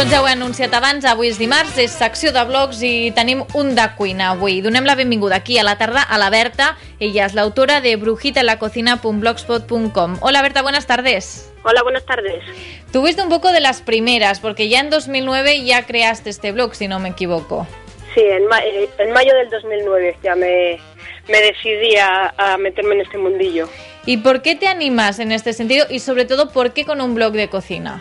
anunciat abans, avui és dimarts, és secció de blogs i tenim un de cuina avui. Donem la benvinguda aquí a la tarda a la Berta. Ella és l'autora de brujitaenlacocina.blogspot.com. Hola Berta, buenas tardes. Hola, buenas tardes. Tú fuiste un poco de las primeras, porque ya en 2009 ya creaste este blog, si no me equivoco. Sí, en, ma eh, en mayo del 2009 ya me, me decidí a, a meterme en este mundillo. ¿Y por qué te animas en este sentido? Y sobre todo, ¿por qué con un blog de cocina?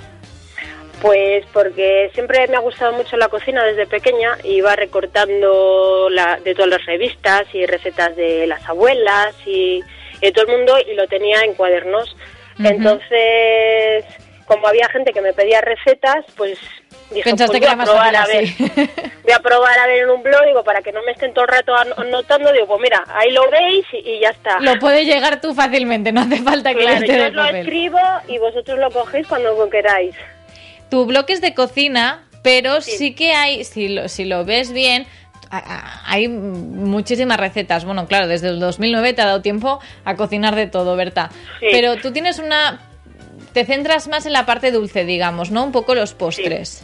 Pues porque siempre me ha gustado mucho la cocina desde pequeña, iba recortando la, de todas las revistas y recetas de las abuelas y de todo el mundo y lo tenía en cuadernos. Entonces, como había gente que me pedía recetas, pues dije, Pensaste pues que voy a probar a ver. así. Voy a probar a ver en un blog, digo, para que no me estén todo el rato an- anotando, digo, pues mira, ahí lo veis y, y ya está. Lo puedes llegar tú fácilmente, no hace falta que Claro, yo os lo papel. escribo y vosotros lo cogéis cuando queráis. Tu blog es de cocina, pero sí, Sí. que hay, si lo, si lo ves bien, hay muchísimas recetas. Bueno, claro, desde el 2009 te ha dado tiempo a cocinar de todo, Berta. Sí. Pero tú tienes una... Te centras más en la parte dulce, digamos, ¿no? Un poco los postres.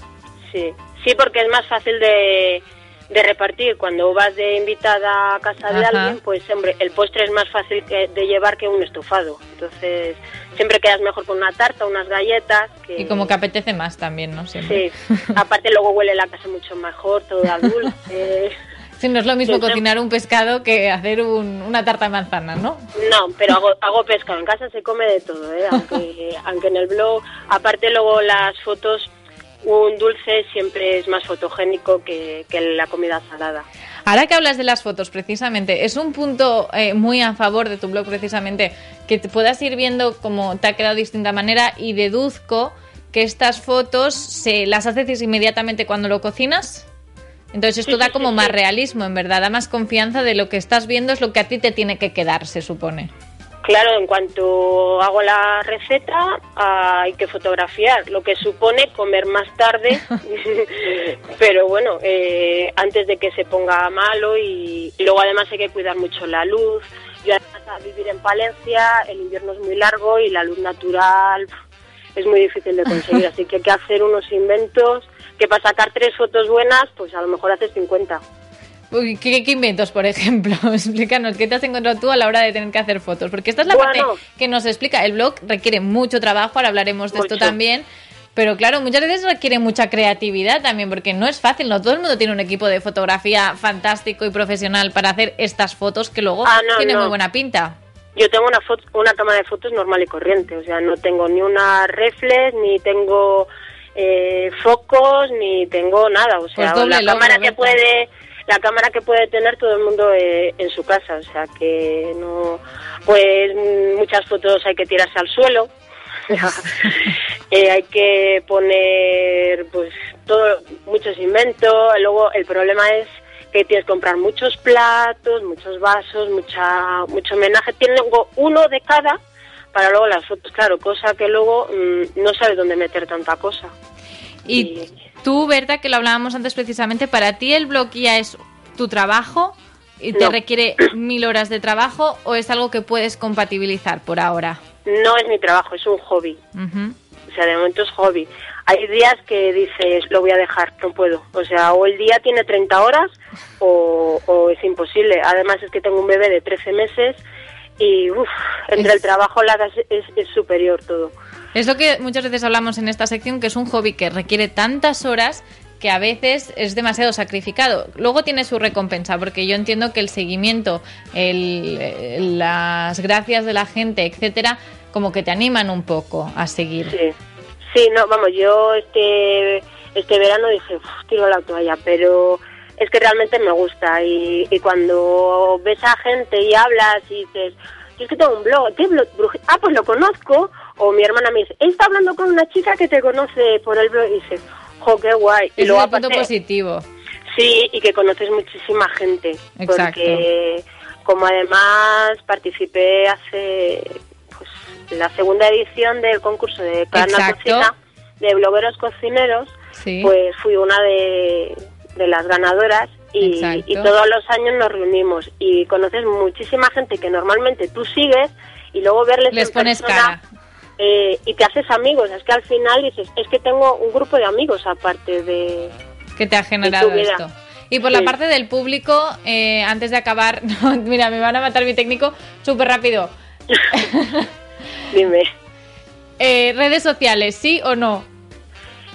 Sí, sí, porque es más fácil de, de repartir. Cuando vas de invitada a casa de alguien, pues hombre, el postre es más fácil que- de llevar que un estofado. Entonces, siempre quedas mejor con una tarta, unas galletas. Que... Y como que apetece más también, ¿no? Siempre. Sí, aparte luego huele la casa mucho mejor, todo dulce. Sí, no es lo mismo sí. cocinar un pescado que hacer un- una tarta de manzana, ¿no? No, pero hago, hago pescado. En casa se come de todo, ¿eh? aunque, aunque en el blog, aparte luego las fotos, un dulce siempre es más fotogénico que, que la comida salada. Ahora que hablas de las fotos, precisamente, es un punto eh, muy a favor de tu blog, precisamente, que te puedas ir viendo cómo te ha quedado de distinta manera y deduzco que estas fotos se las haces inmediatamente cuando lo cocinas. Entonces esto Sí, da como sí, más sí. realismo, en verdad, da más confianza de lo que estás viendo es lo que a ti te tiene que quedar, se supone. Claro, en cuanto hago la receta hay que fotografiar, lo que supone comer más tarde, pero bueno, eh, antes de que se ponga malo y, y luego además hay que cuidar mucho la luz. Yo además a vivir en Palencia, el invierno es muy largo y la luz natural es muy difícil de conseguir, así que hay que hacer unos inventos que para sacar tres fotos buenas, pues a lo mejor haces 50. Uy, ¿qué, qué inventos, por ejemplo? Explícanos, ¿qué te has encontrado tú a la hora de tener que hacer fotos? Porque esta es la Bueno. parte que nos explica. El blog requiere mucho trabajo, ahora hablaremos de esto también. Pero claro, muchas veces requiere mucha creatividad también, porque no es fácil, no todo el mundo tiene un equipo de fotografía fantástico y profesional para hacer estas fotos que luego Ah, no, tienen no. muy buena pinta. Yo tengo una foto, una cámara de fotos normal y corriente, o sea, no tengo ni una reflex, ni tengo eh, focos, ni tengo nada, o sea, Pues logro, cámara que puede la cámara que puede tener todo el mundo eh, en su casa, o sea, que no pues muchas fotos hay que tirarse al suelo. Eh, hay que poner pues todo muchos inventos luego el problema es que tienes que comprar muchos platos muchos vasos mucha mucho homenaje tengo uno de cada para luego las fotos claro cosa que luego mm, no sabes dónde meter tanta cosa Y tú, Berta, que lo hablábamos antes precisamente, ¿para ti el blog ya es tu trabajo y te No. requiere mil horas de trabajo o es algo que puedes compatibilizar por ahora? no es mi trabajo es un hobby Ujú. o sea de momento es hobby hay días que dices lo voy a dejar no puedo o sea o el día tiene 30 horas o, o es imposible además es que tengo un bebé de 13 meses y uf, entre Es- el trabajo la es, es superior todo Es lo que muchas veces hablamos en esta sección, que es un hobby que requiere tantas horas que a veces es demasiado sacrificado. Luego tiene su recompensa, porque yo entiendo que el seguimiento, el- las gracias de la gente, etcétera, como que te animan un poco a seguir. Sí, sí, no, vamos, yo este este verano dije, "Uf, tiro la toalla, pero es que realmente me gusta y, y cuando ves a gente y hablas y dices, yo es que tengo un blog, ¿qué blog? Ah, pues lo conozco, o mi hermana me dice, estado hablando con una chica que te conoce por el blog y dices, jo, qué guay. Y es luego punto aparte- positivo. Sí, y que conoces muchísima gente. Exacto. Porque como además participé hace pues la segunda edición del concurso de Exacto. Cocina de blogueros cocineros, Sí. pues fui una de, de las ganadoras y, todos los años nos reunimos y conoces muchísima gente que normalmente tú sigues y luego verles Les en pones persona, cara. eh, y te haces amigos. Es que al final dices, es que tengo un grupo de amigos aparte de... Que te ha generado vida. esto. Y por la parte del público, eh, antes de acabar, no, mira, me van a matar mi técnico súper rápido. Dime. Eh, redes sociales, ¿sí o no?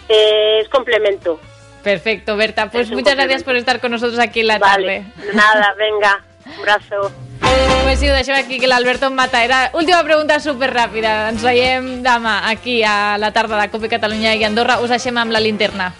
Eh, es complemento. Perfecto, Berta. Pues Es muchas gracias por estar con nosotros aquí en la Vale. tarde. Nada, venga. Un abrazo. Pues sí, ho deixem aquí, que l'Alberto em mata. Era última pregunta super ràpida. Ens veiem demà aquí a la tarda de Copa Catalunya i Andorra. Us deixem amb la linterna.